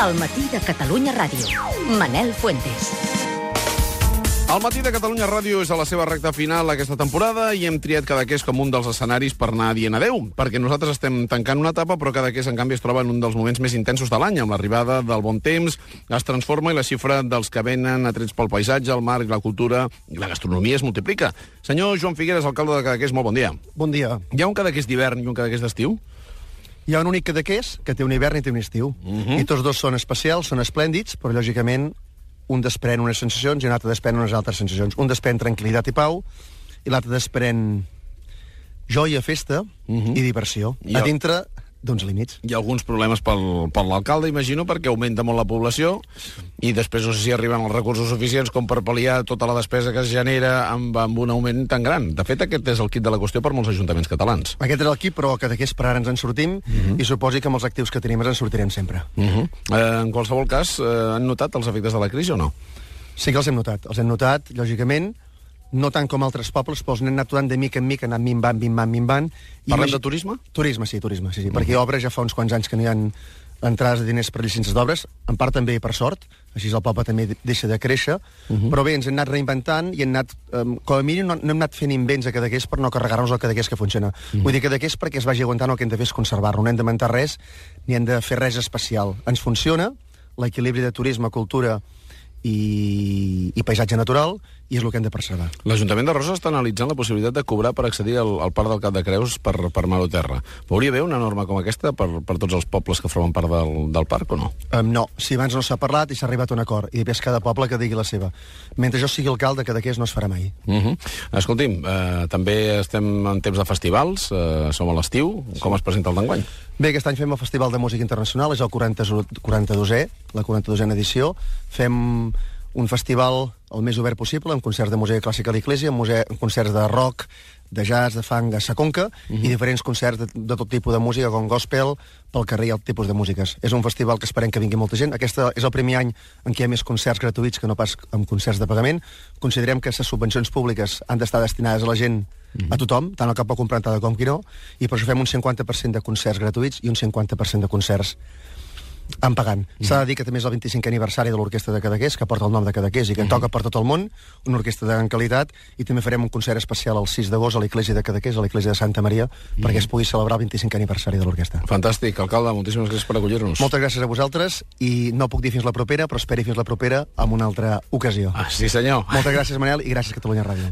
El matí de Catalunya Ràdio. Manel Fuentes. El matí de Catalunya Ràdio és a la seva recta final aquesta temporada i hem triat Cadaqués com un dels escenaris per anar dient adeu, perquè nosaltres estem tancant una etapa, però Cadaqués, en canvi, es troba en un dels moments més intensos de l'any, amb l'arribada del bon temps, es transforma i la xifra dels que venen atrets pel paisatge, el mar i la cultura i la gastronomia es multiplica. Senyor Joan Figueres, alcalde de Cadaqués, molt bon dia. Bon dia. Hi ha un Cadaqués d'hivern i un Cadaqués d'estiu? Hi ha un únic cadaqués que té un hivern i té un estiu. Uh -huh. I tots dos són especials, són esplèndids, però lògicament un desprèn unes sensacions i un altre desprèn unes altres sensacions. Un desprèn tranquil·litat i pau i l'altre desprèn joia, festa uh -huh. i diversió. I a dintre d'uns límits. Hi ha alguns problemes pel, per l'alcalde, imagino, perquè augmenta molt la població i després no sé si arriben els recursos suficients com per pal·liar tota la despesa que es genera amb, amb un augment tan gran. De fet, aquest és el kit de la qüestió per molts ajuntaments catalans. Aquest era el qui, però cadaqués per ara ens en sortim uh -huh. i suposi que amb els actius que tenim ens en sortirem sempre. Uh -huh. eh, en qualsevol cas, eh, han notat els efectes de la crisi o no? Sí que els hem notat. Els hem notat, lògicament, no tant com altres pobles, però els n'hem anat de mica en mica, anant minvant, minvant, minvant. I Parlem de turisme? Turisme, sí, turisme, sí, sí. Perquè obres ja fa uns quants anys que no hi ha entrades de diners per llicències d'obres, en part també per sort, així el poble també de- deixa de créixer, uh -huh. però bé, ens hem anat reinventant i hem anat, um, com a mínim, no, no hem anat fent invents a Cadaqués per no carregar-nos el Cadaqués que funciona. Uh -huh. Vull dir, Cadaqués perquè es vagi aguantant el que hem de fer és conservar-lo, no hem d'inventar res ni hem de fer res especial. Ens funciona l'equilibri de turisme, cultura i, i paisatge natural i és el que hem de preservar. L'Ajuntament de Roses està analitzant la possibilitat de cobrar per accedir al, al Parc del Cap de Creus per, per mar o terra. Hauria haver una norma com aquesta per, per tots els pobles que formen part del, del parc o no? Um, no, si abans no s'ha parlat i s'ha arribat a un acord, i després cada poble que digui la seva. Mentre jo sigui alcalde, que d'aquest no es farà mai. Uh -huh. Escolti'm, eh, també estem en temps de festivals, eh, som a l'estiu, com es presenta el d'enguany? Bé, aquest any fem el Festival de Música Internacional, és el 40, 42è, la 42a edició. Fem un festival el més obert possible, amb concerts de música clàssica a l'Iglésia, amb, amb concerts de rock, de jazz, de funk, a sa conca, uh -huh. i diferents concerts de, de tot tipus de música, com gospel, pel carrer i el tipus de músiques. És un festival que esperem que vingui molta gent. Aquest és el primer any en què hi ha més concerts gratuïts que no pas amb concerts de pagament. Considerem que les subvencions públiques han d'estar destinades a la gent a tothom, tant el que pot comprar entrada com qui no, i per això fem un 50% de concerts gratuïts i un 50% de concerts en pagant. S'ha de dir que també és el 25è aniversari de l'Orquestra de Cadaqués, que porta el nom de Cadaqués i que en toca per tot el món, una orquestra de gran qualitat, i també farem un concert especial el 6 d'agost a l'Iglésia de Cadaqués, a l'Iglésia de Santa Maria, perquè es pugui celebrar el 25è aniversari de l'orquestra. Fantàstic, alcalde, moltíssimes gràcies per acollir-nos. Moltes gràcies a vosaltres i no puc dir fins la propera, però esperi fins la propera amb una altra ocasió. Ah, sí, senyor. Moltes gràcies, Manel, i gràcies Catalunya Ràdio.